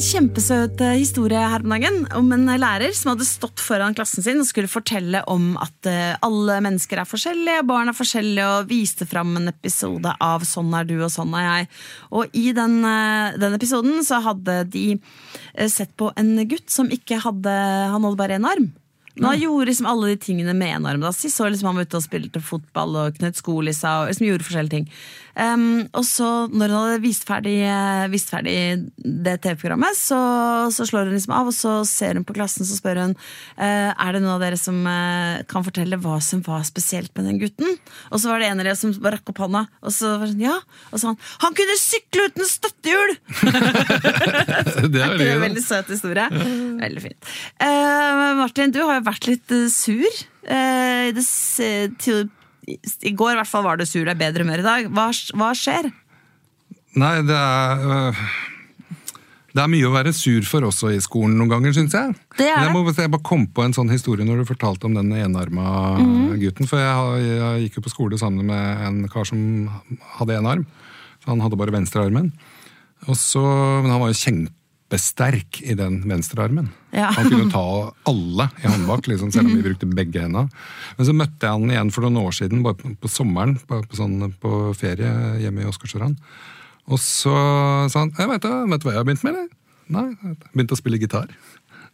kjempesøt eh, historie her om dagen om en lærer som hadde stått foran klassen sin og skulle fortelle om at eh, alle mennesker er forskjellige, barn er forskjellige, og viste fram en episode av Sånn er du og sånn er jeg. Og i den, eh, den episoden så hadde de sett på en gutt som ikke hadde Han hadde bare én arm. Men han gjorde liksom alle de tingene med en arm. Da. Sist så liksom han var ute og spilte fotball og knøt skolissa og liksom gjorde forskjellige ting. Um, og så når hun hadde vist ferdig, eh, vist ferdig det TV-programmet, så, så slår hun liksom av, og så ser hun på klassen så spør hun uh, er det noen av dere som uh, kan fortelle hva som var spesielt med den gutten. Og så var det en av dere som bare rakk opp hånda, og så var sånn, ja. Og så sa han han kunne sykle uten støttehjul! Det er Det er en veldig søt historie. Veldig fint. Uh, Martin, du har jo vært litt sur. Eh, det, til, I går i hvert fall var du sur, det er bedre humør i dag. Hva, hva skjer? Nei, det er øh, Det er mye å være sur for også i skolen noen ganger, syns jeg. Det er det. jeg, må, jeg bare kom på en sånn historie når du fortalte om den enarma Mhm. gutten. For jeg, jeg gikk jo på skole sammen med en kar som hadde én arm. Så han hadde bare venstrearmen. Og så, men han var jo kjempesterk i den venstrearmen. Ja. Han kunne ta alle i håndbak, liksom, selv om vi brukte begge hendene. Men så møtte jeg han igjen for noen år siden, bare på, på sommeren, på, på, sånn, på ferie hjemme i Åsgårdstrand. Og så sa han jeg vet, vet du hva jeg har begynt med, eller? Nei, jeg har begynt å spille gitar.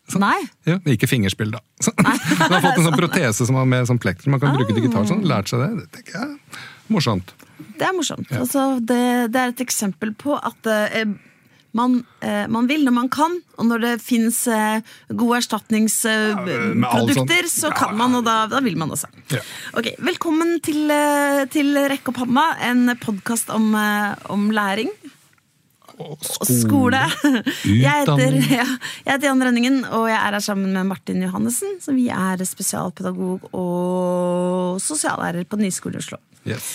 Så, Nei. Ja, ikke fingerspill, da. Så, han har fått en sånn protese som har med sånn plektrum, man kan bruke til gitar. Sånn, lært seg det. Det tenker jeg er morsomt. Det er morsomt. Altså, det, det er et eksempel på at eh, man, eh, man vil når man kan, og når det fins eh, gode erstatningsprodukter, så kan man, og da, da vil man også. Ja. Ok, Velkommen til, eh, til Rekk opp handa, en podkast om, om læring. Skole. Jeg heter, ja, jeg heter Jan Rønningen, og jeg er her sammen med Martin Johannessen. Så vi er spesialpedagog og sosiallærer på Nyskolen i Oslo. Yes.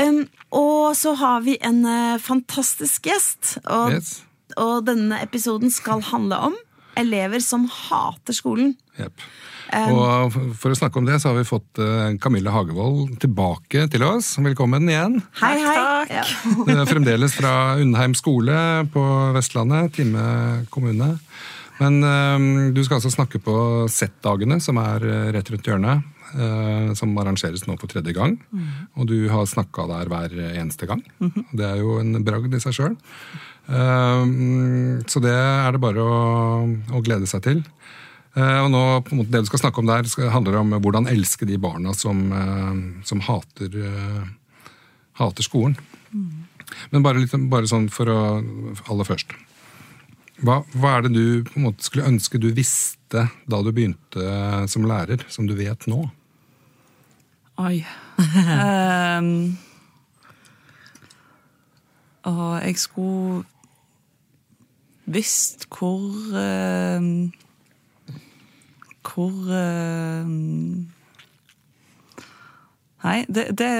Um, og så har vi en uh, fantastisk gjest, og, Yes. Og denne episoden skal handle om elever som hater skolen. Yep. Og for å snakke om det, så har vi fått eh, Camilla Hagevold tilbake til oss. Velkommen igjen. Hei, hei! Du er fremdeles fra Undheim skole på Vestlandet, Time kommune. Men eh, du skal altså snakke på Z-dagene, som er eh, rett rundt hjørnet. eh, som arrangeres nå for tredje gang. Og du har snakka der hver eneste gang. Det er jo en bragd i seg sjøl. Så det er det bare å, å glede seg til. Eh, og nå, på en måte, Det du skal snakke om der, handler om hvordan elske de barna som, eh, som hater, eh, hater skolen. Men bare, litt, bare sånn for å aller først. Hva, hva er det du på en måte skulle ønske du visste da du begynte som lærer, som du vet nå? Oi. um, og jeg skulle visst hvor uh, Hvor uh, Nei, det, det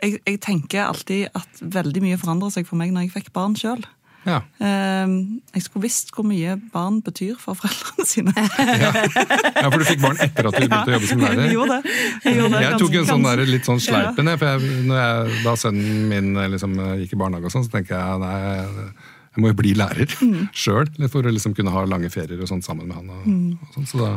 jeg, jeg tenker alltid at veldig mye forandrer seg for meg når jeg fikk barn sjøl. Ja. jeg skulle visst hvor mye barn betyr for foreldrene sine. ja, for du fikk barn etter at du begynte å jobbe som lærer? Jeg gjorde det. Jeg, gjorde det Jeg tok en sånn der, litt sånn sleipen, for jeg, når jeg, da sønnen min liksom, gikk i barnehage, og sånn, så tenker jeg nei, jeg må jo bli lærer Mm. sjøl, for å liksom kunne ha lange ferier og sånt sammen med han. Og, og, sånt, så da,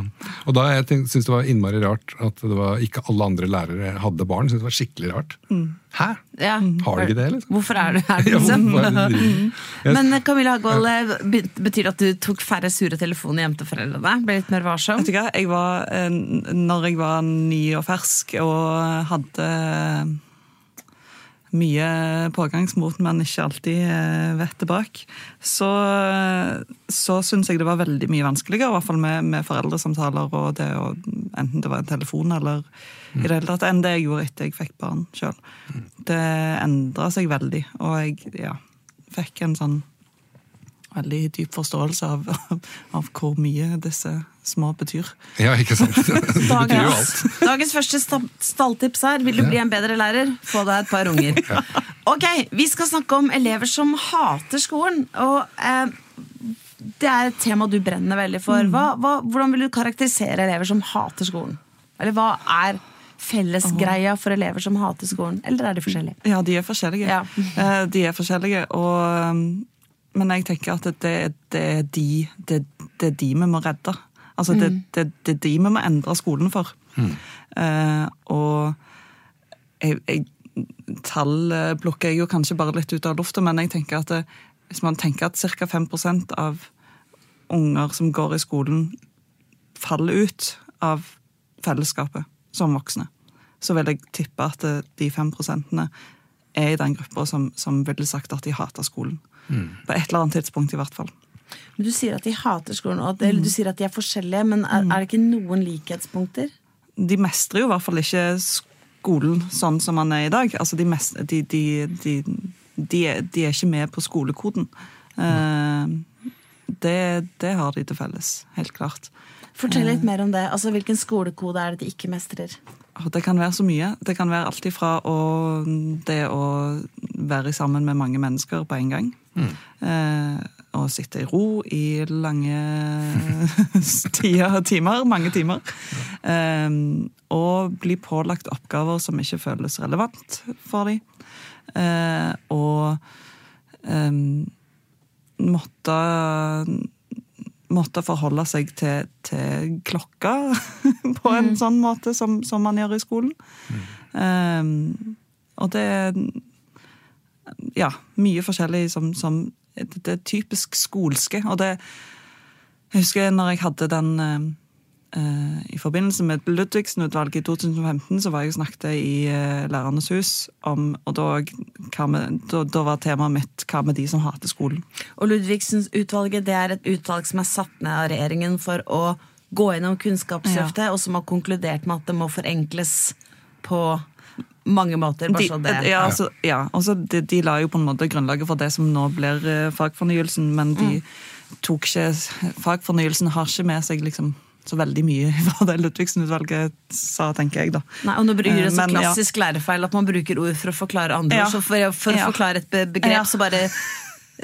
og da jeg tenkt, synes det var innmari rart at det var, ikke alle andre lærere hadde barn. Synes det var skikkelig rart. Mm. Hæ? Ja. Har de ikke det, liksom? Hvorfor er du her, liksom? ja, er det de Men eh, Camilla Hagvold, ja. betyr det at du tok færre sure telefoner hjem til foreldrene? Ble litt mer varsom? Vet du hva, jeg var, eh, når jeg var ny og fersk og hadde mye pågangsmot, men ikke alltid vet tilbake. bak, så, så syns jeg det var veldig mye vanskeligere, i hvert fall med, med foreldresamtaler og det å, enten det var en telefon eller i det hele tatt, enn det jeg gjorde etter jeg fikk barn sjøl. Det endra seg veldig, og jeg ja, fikk en sånn veldig dyp forståelse av, av hvor mye disse små betyr. Ja, ikke sant? Det betyr jo alt. Dagens første stalltips her. Vil du bli en bedre lærer? Få deg et par unger. Ok, Vi skal snakke om elever som hater skolen. Og eh, Det er et tema du brenner veldig for. Hva, hva, hvordan vil du karakterisere elever som hater skolen? Eller hva er fellesgreia for elever som hater skolen? Eller er de forskjellige? Ja, de er forskjellige. Ja. Eh, De er forskjellige, og um, men jeg tenker at det, det, er de, det, det er de vi må redde. Altså, det, det, det er de vi må endre skolen for. Eh, og jeg, jeg, tall eh, plukker jeg jo kanskje bare litt ut av lufta, men jeg tenker at det, hvis man tenker at ca. 5% av unger som går i skolen, faller ut av fellesskapet som voksne, så vil jeg tippe at det- de 5% er i den gruppa som, som ville sagt at de hater skolen. På et eller annet tidspunkt, i hvert fall. Men Du sier at de hater skolen, og at, eller du sier at de er forskjellige, men er, er det ikke noen likhetspunkter? de mestrer jo i hvert fall ikke skolen sånn som man er i dag. Altså de, mest, de, de, de, de, er, de er ikke med på skolekoden. Eh, det, det har de til felles, helt klart. Fortell litt mer om det. Altså, Hvilken skolekode er det de ikke mestrer? Det kan være så mye. Det kan være alt ifra å, det å være sammen med mange mennesker på en gang. Eh, å sitte i ro i lange tider, timer, mange timer. Um, og bli pålagt oppgaver som ikke føles relevant for dem. Uh, og um, måtte måtte forholde seg til, til klokka på en sånn måte som, som man gjør i skolen. Um, og det Ja, mye forskjellig som, som det, er typisk skolske. Og det Jeg husker når jeg hadde den eh, I forbindelse med Ludvigsen-utvalget i 2015 så var jeg og snakket i uh, Lærernes hus om Og da, med, da, da var temaet mitt 'Hva med de som hater skolen'? Og Ludvigsen-utvalget det er et utvalg som er satt ned av regjeringen for å gå gjennom Kunnskapsløftet, og som har konkludert med at det må forenkles på mange måter. Bare De, så det. ja, altså, ja, Også, de, de la jo på en måte grunnlaget for det som nå blir eh, fagfornyelsen, men de tok ikke Fagfornyelsen har ikke med seg liksom så veldig mye fra det Ludvigsen-utvalget sa, tenker jeg, da. Nei, og nå bruker det Eh, så men, ja. klassisk lærefeil at man bruker ord for å forklare andre Ja. ord. Så for, for å Ja. forklare et begrep, Ja. så bare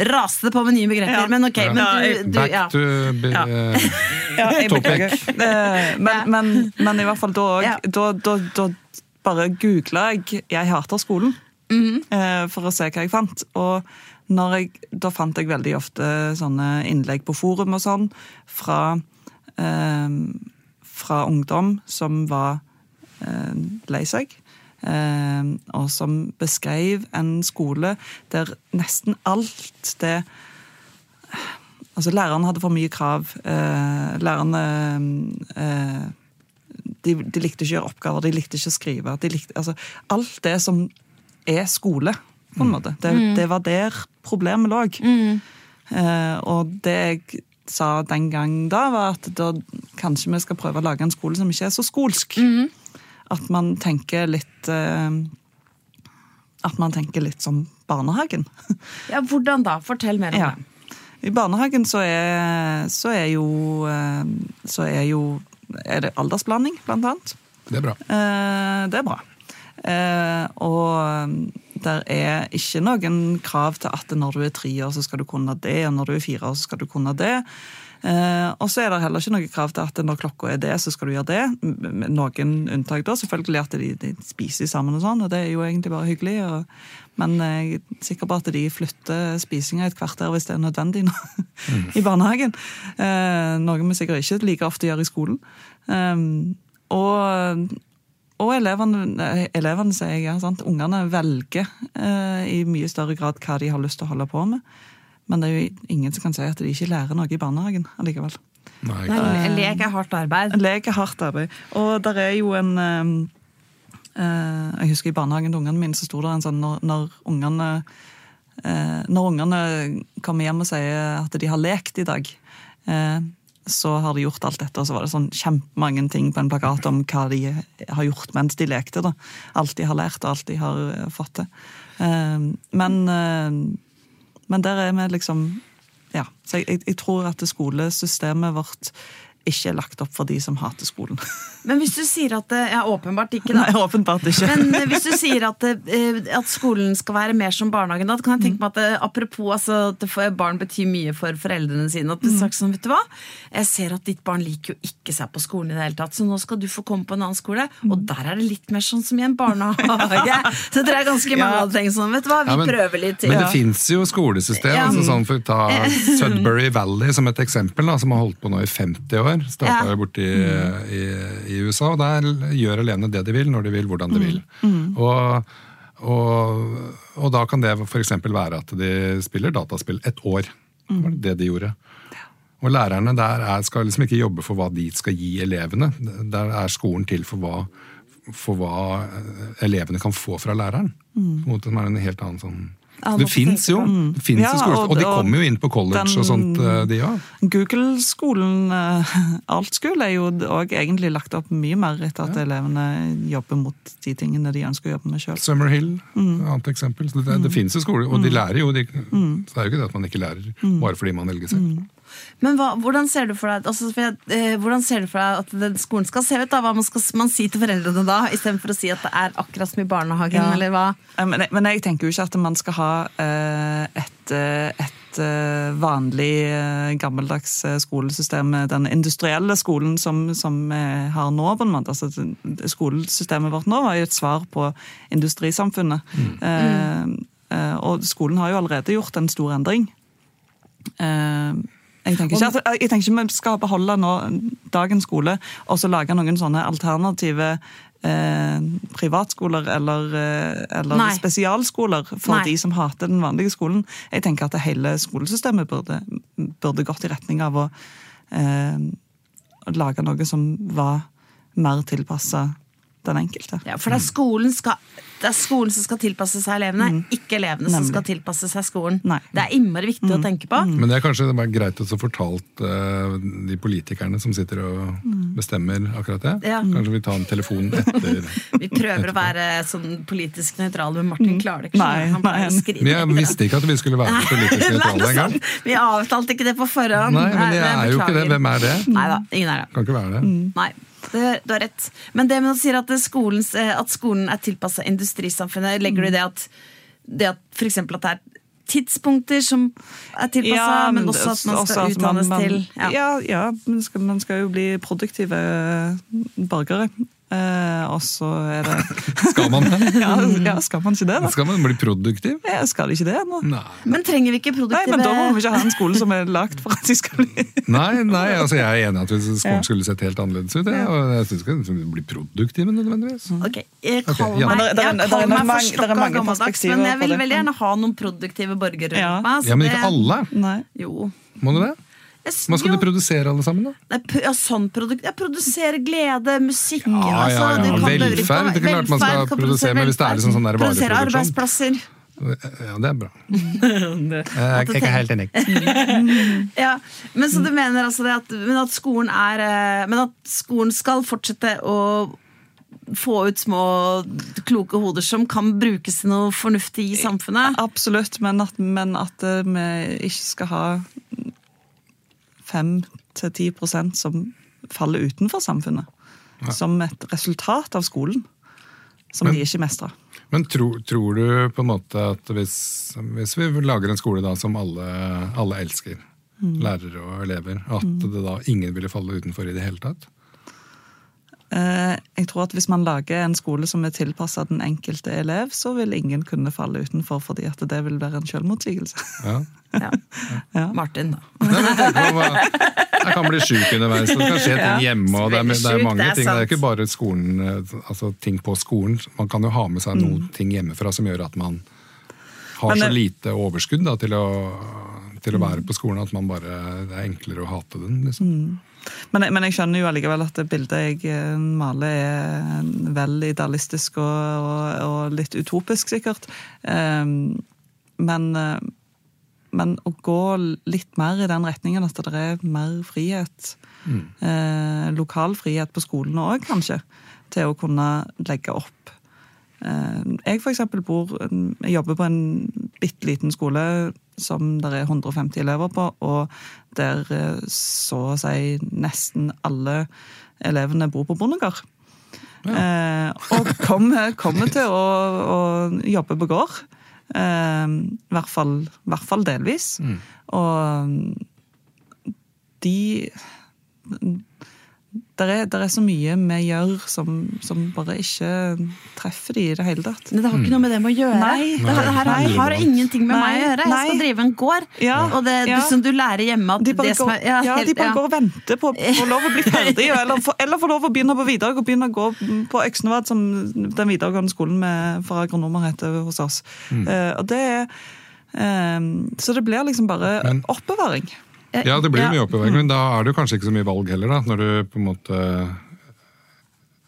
raste det på med nye begreper. Ja. Men ok, Ja. men du, du Back ja. to be, Ja. Ja, Topic. Eh, Men, men, men i hvert fall da òg Ja. da, da, da bare googla jeg 'Jeg hater skolen' mm -hmm. for å se hva jeg fant. Og når jeg, da fant jeg veldig ofte sånne innlegg på forum og sånn fra, eh, fra ungdom som var eh, lei seg. Eh, og som beskrev en skole der nesten alt det Altså, læreren hadde for mye krav. Eh, lærerne eh, de, de likte ikke å gjøre oppgaver, de likte ikke å skrive. De likte, altså, alt det som er skole, på en måte. Det, det var der problemet lå. Eh, og det jeg sa den gang da, var at da kanskje vi skal prøve å lage en skole som ikke er så skolsk. At man tenker litt eh, At man tenker litt som barnehagen. ja, hvordan da? Fortell mer om Ja. det. I barnehagen så er, så er jo eh, Så er jo Er det aldersblanding, blant annet. Det er bra. Eh, det er bra. Eh, og der er ikke noen krav til at når du er tre år, så skal du kunne det, og når du er fire år, så skal du kunne det. Eh, og så er det heller ikke noe krav til at når klokka er det, så skal du gjøre det. Med Noen unntak da, selvfølgelig at de, de spiser sammen og sånn, og det er jo egentlig bare hyggelig. Og, men jeg er sikker på at de flytter spisinga et kvarter hvis det er nødvendig nå, i barnehagen. Eh, noe vi sikkert ikke like ofte gjør i skolen. Eh, og og elevene, elevene sier jeg, ja, sant? ungene velger eh, i mye større grad hva de har lyst til å holde på med. Men det er jo ingen som kan si at de ikke lærer noe i barnehagen allikevel. Nei, Nei, lek er hardt arbeid. Lek er hardt arbeid. Og der er jo en eh, eh, Jeg husker i barnehagen til ungene mine så sto det en sånn når, når ungene eh, Når ungene kommer hjem og sier at de har lekt i dag, eh, så har de gjort alt dette, og så var det sånn kjempemange ting på en plakat om hva de har gjort mens de lekte. da. Alt de har lært, og alt de har eh, fått til. Eh, men, eh, men der er vi liksom Ja. Så jeg, jeg, tror at skolesystemet vårt ikke er lagt opp for de som hater skolen. Men hvis du sier at det, Ja, åpenbart ikke, da. Nei, åpenbart ikke. Men eh, hvis du sier at, eh, at skolen skal være mer som barnehagen, da kan jeg tenke meg at det, apropos altså, at barn betyr mye for foreldrene sine, at du Mm. sagt sånn, vet du hva, jeg ser at ditt barn liker jo ikke seg på skolen i det hele tatt, så nå skal du få komme på en annen skole, og der er det litt mer sånn som i en barnehage. Så det er ganske mange Ja. hadde tenkt sånn, vet du hva, vi Ja, men- prøver litt til. Men det fins jo skolesystem. Ja. altså sånn for å Ta Sudbury Valley som et eksempel, da, som har holdt på nå i 50 år. Starta Ja. jo borti i, i USA. og Der gjør elevene det de vil, når de vil, hvordan de vil. Og, og, og da kan det f.eks. være at de spiller dataspill et år. Det var det de gjorde. Og lærerne der er, skal liksom ikke jobbe for hva de skal gi elevene. Der er skolen til for hva, for hva eh, elevene kan få fra læreren. Måte som er en helt annen sånn Det fins jo. Det finnes Ja, jo skole, og- og de kommer jo inn på college den- og sånt, eh, de òg. Google-skolen, alt altskole, er jo òg egentlig lagt opp mye mer etter at elevene jobber mot de tingene de ønsker å jobbe med sjøl. Summer Hill, Mm. et annet eksempel. Så det, det finnes jo skoler, og de lærer jo. De, Så det er jo ikke det at man ikke lærer Mm. bare fordi man velger selv. Men hva, hvordan ser du for deg altså, for jeg, eh, hvordan ser du for deg at den skolen skal se ut? da? Hva man skal man si til foreldrene da, istedenfor å si at det er akkurat som i barnehagen? Ja. eller hva? Men, jeg- men jeg tenker jo ikke at man skal ha eh, et, eh, et eh, vanlig eh, gammeldags skolesystem, den industrielle skolen som, som vi har nå. på en måte. Altså, skolesystemet vårt nå var jo et svar på industrisamfunnet. Mm. eh, og skolen har jo allerede gjort en stor endring. Eh, jeg tenker, ikke at, jeg tenker ikke vi skal beholde nå dagens skole og så lage noen sånne alternative eh, privatskoler eller, eh, eller spesialskoler for Nei. de som hater den vanlige skolen. Jeg tenker at hele skolesystemet burde, burde gått i retning av å eh, lage noe som var mer tilpassa den enkelte. Ja, For det er, skolen skal, det er skolen som skal tilpasse seg elevene, ikke elevene som skal tilpasse seg skolen. Nei. Det er innmari viktig å tenke på. Men det er kanskje det er greit å få fortalt eh, de politikerne som sitter og bestemmer akkurat det. Ja. Kanskje vi tar en telefon etter Vi prøver å være sånn politisk nøytrale, men Martin klarer det ikke. Nei, Han bare skriver. Men jeg visste ikke at vi skulle være politisk nøytrale engang. Vi avtalte ikke det på forhånd. Nei, men jeg er jo ikke det. Hvem er det? Nei da, ingen er det. Kan ikke være det. Nei, det, du har rett. Men det med å si at, skolens, eh, at skolen er tilpassa industrisamfunnet, legger du i det at, det at for eksempel at det er tidspunkter som er tilpassa, men også at man skal utdannes man- til Ja, ja. ja, man, skal, man skal jo bli produktive borgere. Eh, og så er det Skal man det? ja, ja, skal man ikke det, da? Skal man bli produktiv? Ja, skal de ikke det? nå? Nei. Men trenger vi ikke Nei, men da må vi ikke ha en skole som er lagd for at de skal bli Nei, nei, altså jeg er enig i at skolen skulle sett helt annerledes ut. Ja, og jeg synes ikke vi blir produktive nødvendigvis. Ok, jeg Ok, kaller ja. meg, Men det- det er- jeg kaller meg forstokka gammeldags, men jeg vil veldig gjerne ha noen produktive borgere rundt Ja. meg. Ja, Men ikke alle. Nei. Jo. Må du det? Jeg Hva skal du produsere alle sammen, da? Nei, ja, sånn produkt. Jeg produserer glede, musikk Ja, ja, ja. du kan Velferd, det er klart man skal produsere, men hvis det er liksom sånn der Produsere arbeidsplasser. Ja, det er bra. Jeg er ikke helt enig. Ja, men så du mener altså det at, men at skolen er eh, Men at skolen skal fortsette å få ut små kloke hoder som kan brukes til noe fornuftig i samfunnet? Absolutt, men at, men at eh, vi ikke skal ha 5-10% som faller utenfor samfunnet. Som et resultat av skolen. Som Men- de ikke mestrer. Men tro, tror du på en måte at hvis, hvis vi lager en skole da som alle, alle elsker, lærere og elever, at det da ingen ville falle utenfor i det hele tatt? Eh, Jeg tror at Hvis man lager en skole som er tilpassa den enkelte elev, så vil ingen kunne falle utenfor, fordi at det vil være en selvmotsigelse. Ja. Ja. Ja. Martin, da. Jeg kan bli sjuk underveis, og det kan skje ting hjemme. og Det er, det er mange det er ting, det er ikke bare skolen, eh, altså ting på skolen. Man kan jo ha med seg noen ting hjemmefra som gjør at man har så lite overskudd da, til, å, til å være på skolen at man bare, det er enklere å hate den. Liksom. Men men jeg skjønner jo allikevel at det bildet jeg eh, maler er vel idealistisk og, og, og litt utopisk, sikkert. Um, men, eh, men å gå litt mer i den retningen at det er mer frihet, eh, lokal frihet på skolene òg, kanskje, til å kunne legge opp Eh, Jeg for eksempel bor, jeg jobber på en bitte liten skole som det er 150 elever på, og der eh, så å si nesten alle elevene bor på bondegård. Eh, og kommer, kommer til å, å jobbe på gård. Eh, I hvert fall, i hvert fall delvis. Og de der er, der er så mye vi gjør som, som bare ikke treffer de i det hele tatt. Men det har ikke noe med dem å gjøre. Nei. det her, her har, har ingenting med Nei. meg å gjøre. Jeg skal drive en gård, Ja. og det, Ja. som du lærer hjemme at De bare, det som går, er ja, ja, helt- de bare ja. går og venter på å få lov å bli ferdig, eller, eller få lov å begynne på videregående, begynne å gå på Øksnevad, som den videregående skolen med, for agronomer heter hos oss. Eh, og det er um, Så det blir liksom bare Men- oppbevaring. Ja, det blir jo Ja. mye oppbevaring, men da er det kanskje ikke så mye valg heller, da. Når du på en måte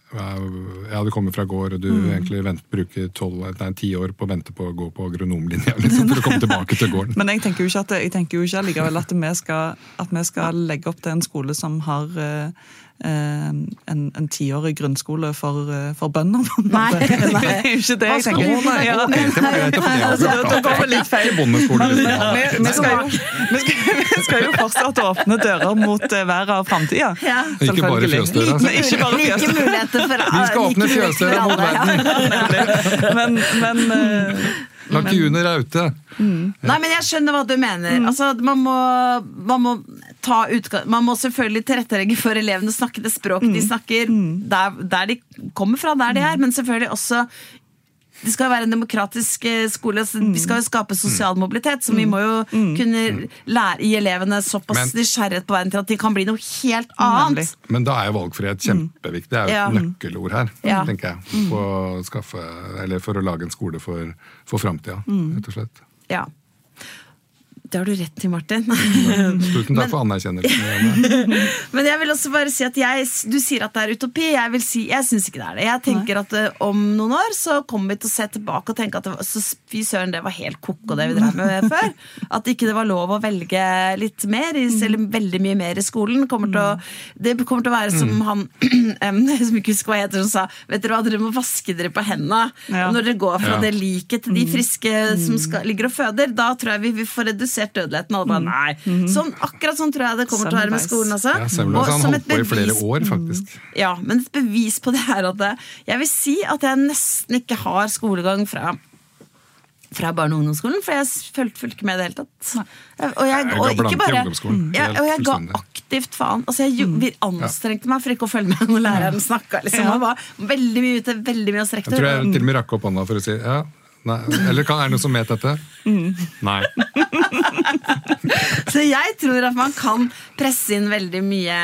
Ja, du kommer fra gård, og du egentlig vent, bruker 12, nei, 10 år på å vente på å gå på agronomlinja liksom, for å komme tilbake til gården. Men jeg tenker jo ikke, at, jeg tenker jo ikke likevel at vi, skal, at vi skal legge opp til en skole som har eh, eh, en, en tiårig grunnskole for, eh, for bønder. på Nei. Det nei. er jo ikke det jeg tenker. Nei, Ja. det å det Altså, da går vi litt feil. Vi, vi, skal jo, vi, skal, jo fortsatt åpne dører mot eh, været av framtida. Ja. Ikke bare fjøsdøra. altså. Like, ikke like muligheter for alle. Vi skal åpne fjøsdøra mot ja. verden. Men, men eh, Lakune Raute. Nei, men jeg skjønner hva du mener. Mm. Altså, man, må, man, må ta utgang, man må selvfølgelig tilrettelegge for elevene å snakke det språket Mm. de snakker, der, der de kommer fra, der de er, men selvfølgelig også det skal være en demokratisk eh, skole. Så Mm. Vi skal jo skape sosial mobilitet, så vi må jo kunne lære gi elevene såpass nysgjerrighet på verden til at de kan bli noe helt annet. Men da er jo valgfrihet kjempeviktig. Det er jo Ja. et nøkkelord her, Ja. tenker jeg. For å, skaffe, eller for å lage en skole for, for framtida, rett og slett. Ja. Det har du rett til, Martin. Tusen takk for anerkjennelsen. Men jeg vil også bare si at jeg, du sier at det er utopi. Jeg vil si, jeg syns ikke det er det. Jeg tenker at eh, Om noen år så kommer vi til å se tilbake og tenke at det var, så fy søren, det var helt ko-ko det vi drev med før. At ikke det var lov å velge litt mer, eller veldig mye mer i skolen. Kommer til å, det kommer til å være som han som ikke husker hva heter, som sa Vet dere hva, dere må vaske dere på hendene Ja. når dere går fra Ja. det liket til de friske som skal, ligger og føder. Da tror jeg vi vi får redusert dødeligheten. Alle bare, nei. Sånn, akkurat sånn tror jeg det kommer til å være med skolen også. Ja, Semmelweis, han som holdt på i flere år, faktisk. Ja, men et bevis på det er at jeg vil si at jeg nesten ikke har skolegang fra fra barne- og ungdomsskolen, for jeg fulgte, ikke med i det hele tatt. Og jeg, Jeg og ikke bare, jeg, og jeg ga aktivt faen. Altså jeg Mm. anstrengte meg for ikke å følge med når læreren snakka. Liksom. Ja. Jeg var veldig mye ute, veldig mye hos Jeg tror jeg til og med rakk opp hånda for å si ja. Nei. Eller kan, er det noen som vet dette? Nei. Så jeg tror at man kan presse inn veldig mye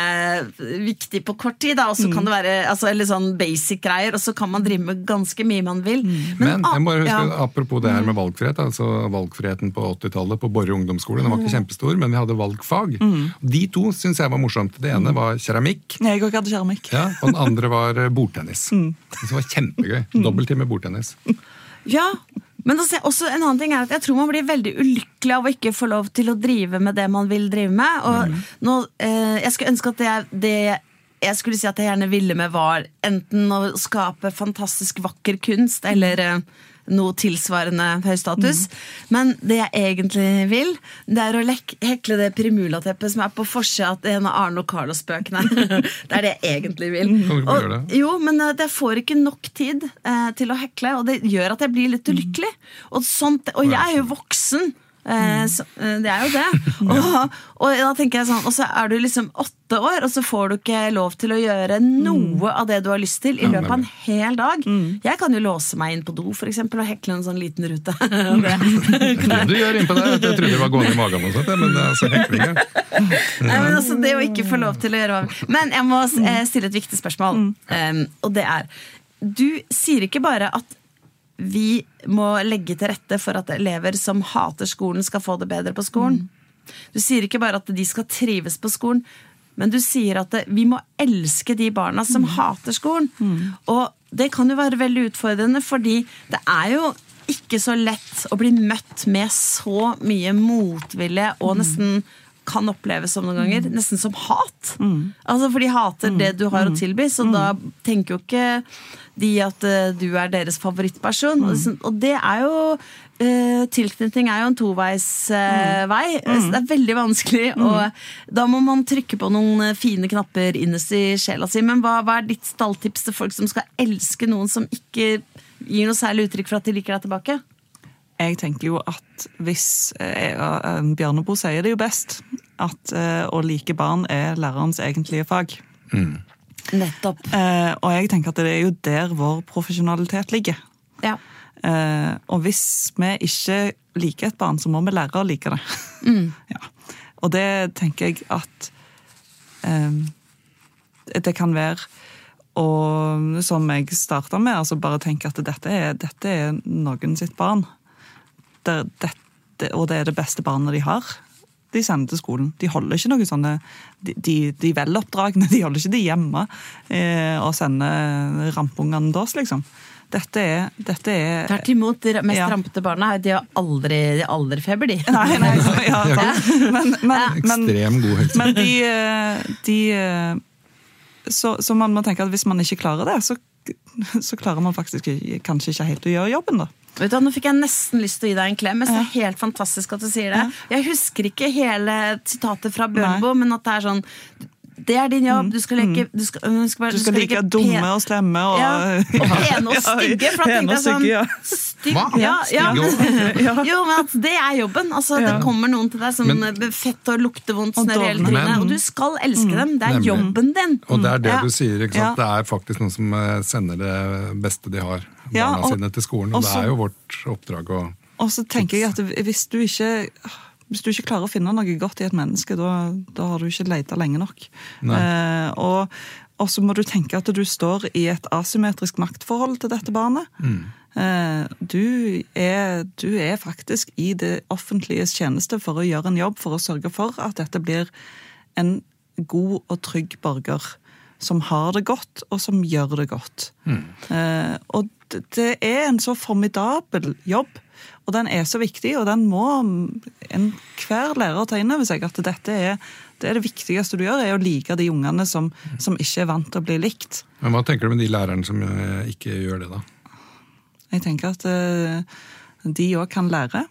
viktig på kort tid. Og så kan det være altså, eller sånn basic greier, og så kan man drive med ganske mye man vil. Men jeg må huske, ja. apropos det her med valgfrihet. altså Valgfriheten på 80-tallet på Borre ungdomsskole. Den var ikke kjempestor, men vi hadde valgfag. De to syns jeg var morsomt. Det ene var keramikk. jeg òg hadde keramikk. Ja, og den andre var eh, bordtennis. Det var kjempegøy. Dobbelttime bordtennis. Ja, men også, også en annen ting er at jeg tror man blir veldig ulykkelig av å ikke få lov til å drive med det man vil drive med. Og nå, eh, jeg skulle ønske at det, det jeg skulle si at jeg gjerne ville med, var enten å skape fantastisk vakker kunst eller eh, noe tilsvarende høy status. Men det jeg egentlig vil, det er å hekle det Primula-teppet som er på forsida av en av Arne og Carlos-bøkene. det er det jeg egentlig vil. Kan du ikke Og- gjøre det? jo, men jeg får ikke nok tid eh, til å hekle, og det gjør at jeg blir litt ulykkelig. Og, sånt, og jeg er jo voksen. Eh, så, eh, det er jo det. Og, og da tenker jeg sånn, og så er du liksom åtte år, og så får du ikke lov til å gjøre noe av det du har lyst til i løpet av en hel dag. Jeg kan jo låse meg inn på do for eksempel, og hekle en sånn liten rute. det. kan du gjøre innpå der, jeg trodde det var gående i magen og sånt, men det er altså hekling. ja. Nei, men altså, det å ikke få lov til å gjøre hva Men jeg må eh, stille et viktig spørsmål. Um, og det er Du sier ikke bare at vi må legge til rette for at elever som hater skolen, skal få det bedre på skolen. Du sier ikke bare at de skal trives på skolen, men du sier at vi må elske de barna som hater skolen. Og det kan jo være veldig utfordrende, fordi det er jo ikke så lett å bli møtt med så mye motvilje og nesten kan oppleves som noen ganger, nesten som hat. Altså For de hater det du har å tilby, så da tenker jo ikke de at uh, du er deres favorittperson. Og sånn- Og det er jo Uh, Tilknytning er jo en toveisvei. Så det er veldig vanskelig. Og da må man trykke på noen eh, fine knapper innerst i sjela si. Men hva, hva er ditt stalltips til folk som skal elske noen som ikke gir noe særlig uttrykk for at de liker deg tilbake? Jeg tenker jo at hvis eh, eh, Bjørneboe sier det jo best, at eh, å like barn er lærerens egentlige fag. Nettopp. Eh, og jeg tenker at det er jo der vår profesjonalitet ligger. Ja. Eh, og hvis vi ikke liker et barn, så må vi lære å like det. ja. Og det tenker jeg at eh, det kan være og som jeg starta med, altså bare tenk at dette er, dette er noen sitt barn. Det, dette, og det er det beste barnet de har. De sender til skolen. De holder ikke noe sånne De, de, de veloppdragne, de holder ikke de hjemme eh, og sender rampungene deres, liksom. Dette er, dette er Tvert imot, de mest Ja. rampete barna de har aldri, de har aldri feber, de. Nei, nei, ja, men, men, men, Ekstrem god helse. Men de, eh, de eh, så, så man må tenke at hvis man ikke klarer det, så, så klarer man faktisk kanskje ikke helt å gjøre jobben, da. Vet du, Nå fikk jeg nesten lyst til å gi deg en klem. Men Det er helt fantastisk at du sier det. Jeg husker ikke hele sitatet fra Bjørneboe, men at det er sånn Det er din jobb. Du skal leke Du skal, du skal, bare- Du skal like leke dumme og slemme og ja, og pene og stygge. For da tenkte jeg sånn ja. Stygg, ja, ja. Stygge Jo, men at det er jobben. Altså, Det kommer noen til deg som Men- fett og Og i hele dovne. trynet, Men- og du skal elske dem. Det er Nemlig. jobben din. Og det er det Ja. du sier, ikke sant? Ja. det er faktisk noen som eh, sender det beste de har, barna Ja, og- sine, til skolen. Og og det er jo vårt oppdrag å Og så tenker jeg at hvis du ikke hvis du ikke klarer å finne noe godt i et menneske, da, da har du ikke leita lenge nok. Eh, og, og så må du tenke at du står i et asymmetrisk maktforhold til dette barnet. Eh, du, er, du er faktisk i det offentliges tjeneste for å gjøre en jobb, for å sørge for at dette blir en god og trygg borger. Som har det godt, og som gjør det godt. Eh, og det, det er en så formidabel jobb, og den er så viktig, og den må enhver lærer ta inn over seg at dette er det, er det viktigste du gjør, er å like de ungene som, som ikke er vant til å bli likt. Men hva tenker du med de lærerne som eh, ikke gjør det, da? Jeg tenker at eh, de òg kan lære.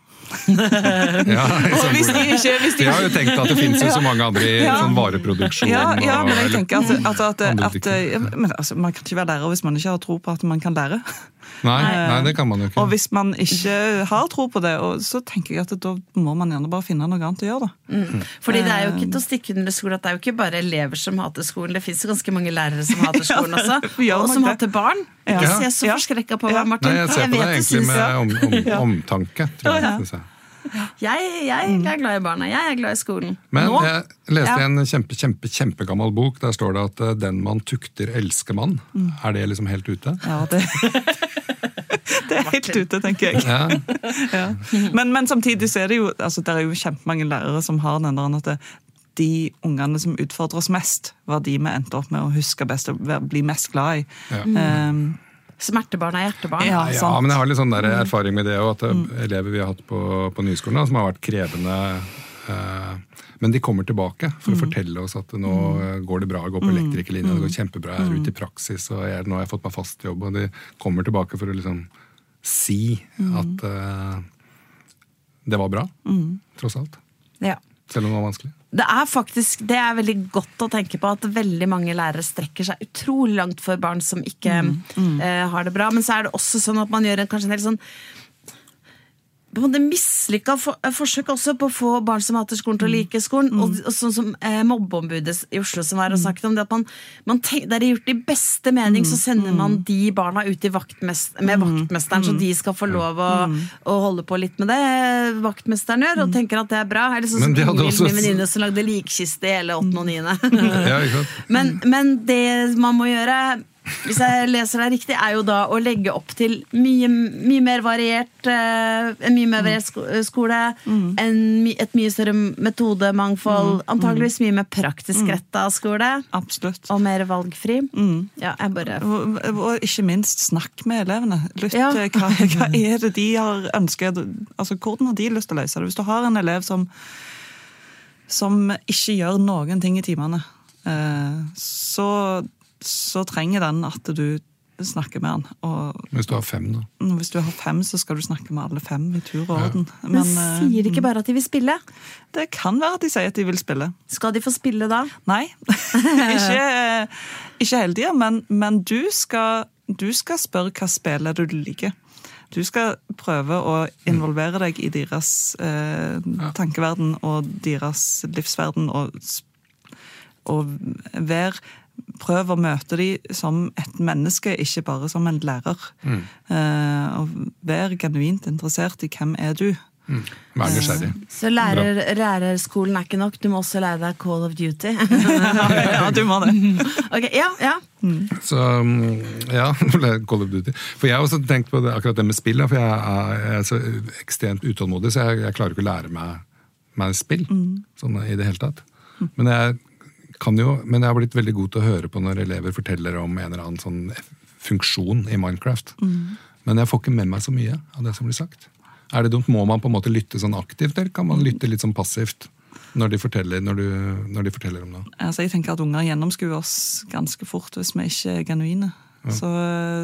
Ja, hvis de ikke, hvis de Jeg har jo tenkt at det finnes jo så mange andre i Ja. sånn vareproduksjon. ja, ja, men jeg tenker at, at, at, at, men altså, Man kan ikke være lærer hvis man ikke har tro på at man kan lære. Nei, nei, det kan man jo ikke. Og hvis man ikke har tro på det, og så tenker jeg at da må man gjerne bare finne noe annet å gjøre. da. Fordi det er jo ikke til å stikke under skole at det er jo ikke bare elever som hater skolen. Det fins ganske mange lærere som hater skolen også. Og som det. hater barn. Ja. Ikke se så forskrekka på meg, Martin. Nei, jeg ser på vet det egentlig med om, om, omtanke. tror jeg. Jeg. Jeg, jeg er glad i barna. Jeg er glad i skolen. Men Nå? jeg leste Ja. en kjempe, kjempe, kjempegammel bok. Der står det at eh, 'den man tukter, elsker man'. Mm. Er det liksom helt ute? Ja, det, det er helt ute, tenker jeg. Ja. Ja. Men, men samtidig så er det jo altså, det er jo kjempemange lærere som har den der at det, de ungene som utfordrer oss mest, var de vi endte opp med å huske best og bli mest glad i. Ja. Um, Smertebarn er hjertebarn. Ja. Ja, sant. men jeg har litt sånn der Mm. erfaring med det òg, at mm. elever vi har hatt på, på nyskolen, da, som har vært krevende eh, Men de kommer tilbake for Mm. å fortelle oss at nå eh, går det bra, jeg går på elektrikerlinja, det går kjempebra, jeg er Mm. ute i praksis, og jeg, nå har jeg fått meg fast jobb. Og de kommer tilbake for å liksom si Mm. at eh, det var bra, tross alt. Ja. Selv om det var vanskelig. Det er faktisk, det er veldig godt å tenke på at veldig mange lærere strekker seg utrolig langt for barn som ikke eh, har det bra. Men så er det også sånn at man gjør en, kanskje en helt sånn på en mislykka for, eh, forsøk også på å få barn som hater skolen til å like skolen. Og, og sånn som eh, mobbeombudet i Oslo som var og snakket om det at man, man tenk, Det er gjort i beste mening, så sender man de barna ut i vaktmest, med vaktmesteren, så de skal få lov å, å holde på litt med det. Vaktmesteren gjør, og tenker at det er bra. Eller sånn som Ingvild, også- min venninne, som lagde likkiste i hele åttende og niende. Men det man må gjøre, hvis jeg leser deg riktig, er jo da å legge opp til mye, mye mer variert eh, En mye mer variert sko skole. En, et mye større metodemangfold. Antageligvis mye mer praktisk retta skole. absolutt. Og mer valgfri. Ja, bare Og, og ikke minst snakk med elevene. Lytt Ja. hva, hva er det de har ønsket altså Hvordan har de lyst til å løse det? Hvis du har en elev som som ikke gjør noen ting i timene, eh, så, så trenger den at du snakker med han. Og Hvis du har fem, da. hvis du har fem, så skal du snakke med alle fem i tur og orden. Men, Men, sier de ikke bare at de vil spille? det kan være at de sier at de vil spille. Skal de få spille da? Nei, ikke, ikke hele tida, men, men du, skal, du skal spørre hva spillet du liker. Du skal prøve å involvere deg i deres eh, tankeverden og deres livsverden, og, og være Prøv å møte dem som et menneske, ikke bare som en lærer. Mm. og Vær genuint interessert i hvem er du. Vær nysgjerrig. Så lærer, lærerskolen er ikke nok, du må også lære deg Call of Duty. ja, du må det. ok, ja, ja. Så mm, ja, Call of Duty. For jeg har også tenkt på det, akkurat det med spill, for jeg er, jeg er så ekstremt utålmodig, så jeg, jeg klarer ikke å lære meg, meg spill sånn i det hele tatt. Men jeg, kan jo, men jeg har blitt veldig god til å høre på når elever forteller om en eller annen sånn funksjon i Minecraft. Men jeg får ikke med meg så mye av det som blir sagt. Er det dumt? Må man på en måte lytte sånn aktivt, eller kan man lytte litt sånn passivt når de forteller, når du, når de forteller om det? Altså, jeg tenker at unger gjennomskuer oss ganske fort hvis vi ikke er genuine. Så,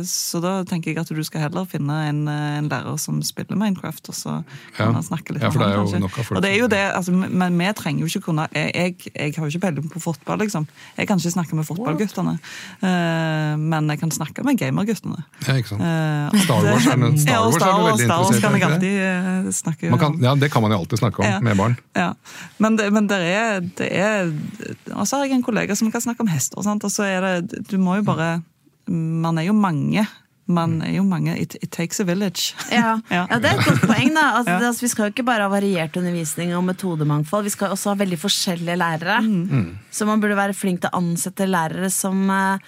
så da tenker jeg at du skal heller finne en, en lærer som spiller Minecraft, og så kan man snakke litt Ja, for det er jo noe nok av folk Og det er jo det, altså, Men vi trenger jo ikke kunne Jeg, jeg, har jo ikke peiling på fotball, liksom. Jeg kan ikke snakke med fotballguttene. eh, men jeg kan snakke med gamerguttene. Ja, ikke sant? Star Wars er det- Star ja, og Wars er Star Wars, veldig Star Wars interessert, kan jeg alltid eh, snakke kan, ja, det kan man jo alltid snakke om Ja. med barn. Ja, men det, men det er, det er Og så har jeg en kollega som kan snakke om hester. Og så er det Du må jo bare Man er jo mange. Man er jo mange It, it takes a village. Ja. Ja. ja, det er et godt poeng. da altså, Ja. altså, Vi skal jo ikke bare ha variert undervisning og metodemangfold, vi skal også ha veldig forskjellige lærere. Så man burde være flink til å ansette lærere som, eh,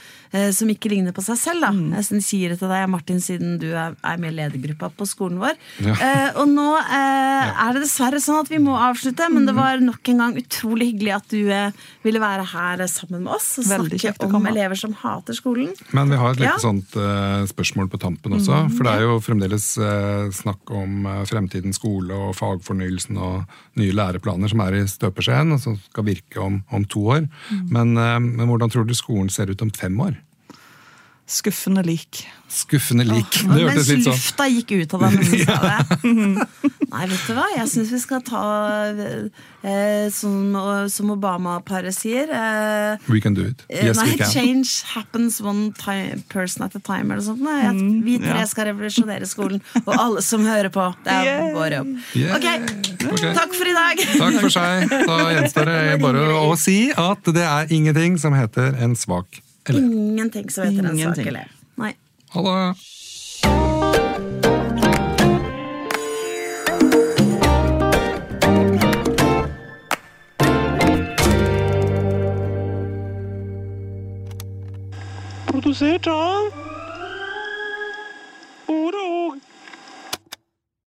som ikke ligner på seg selv. da Jeg sier det til deg, Martin, siden du er, med i ledergruppa på skolen vår. Ja. Eh, og nå eh, er det dessverre sånn at vi må avslutte, men det var nok en gang utrolig hyggelig at du eh, ville være her eh, sammen med oss og snakke om elever som hater skolen. Men vi har et lite Ja. sånt eh, spørsmål på tampen også. For det er jo fremdeles eh, snakk om fremtidens skole og fagfornyelsen og nye læreplaner som er i støpeskjeen, og som skal virke om, om to år. Men, eh, men hvordan tror du skolen ser ut om fem år? Skuffende lik. Skuffende lik. Oh, det hørtes litt sånn lufta gikk ut av deg. Nei, vet du hva? Jeg syns vi skal ta eh, som, som Obama-paret sier eh, We can do it. eh, Yes, Nei, we can. change happens one time, person at a time, eller sånt. Nei, at vi tre ja. skal revolusjonere skolen, og alle som hører på. Det er Yeah. vår jobb. Yeah. Okay. Ok. takk for i dag! Takk for seg. Da gjenstår det bare å si at det er ingenting som heter en svak elev. Ingenting som heter en sak eller. Nei. Ha det! Produsert av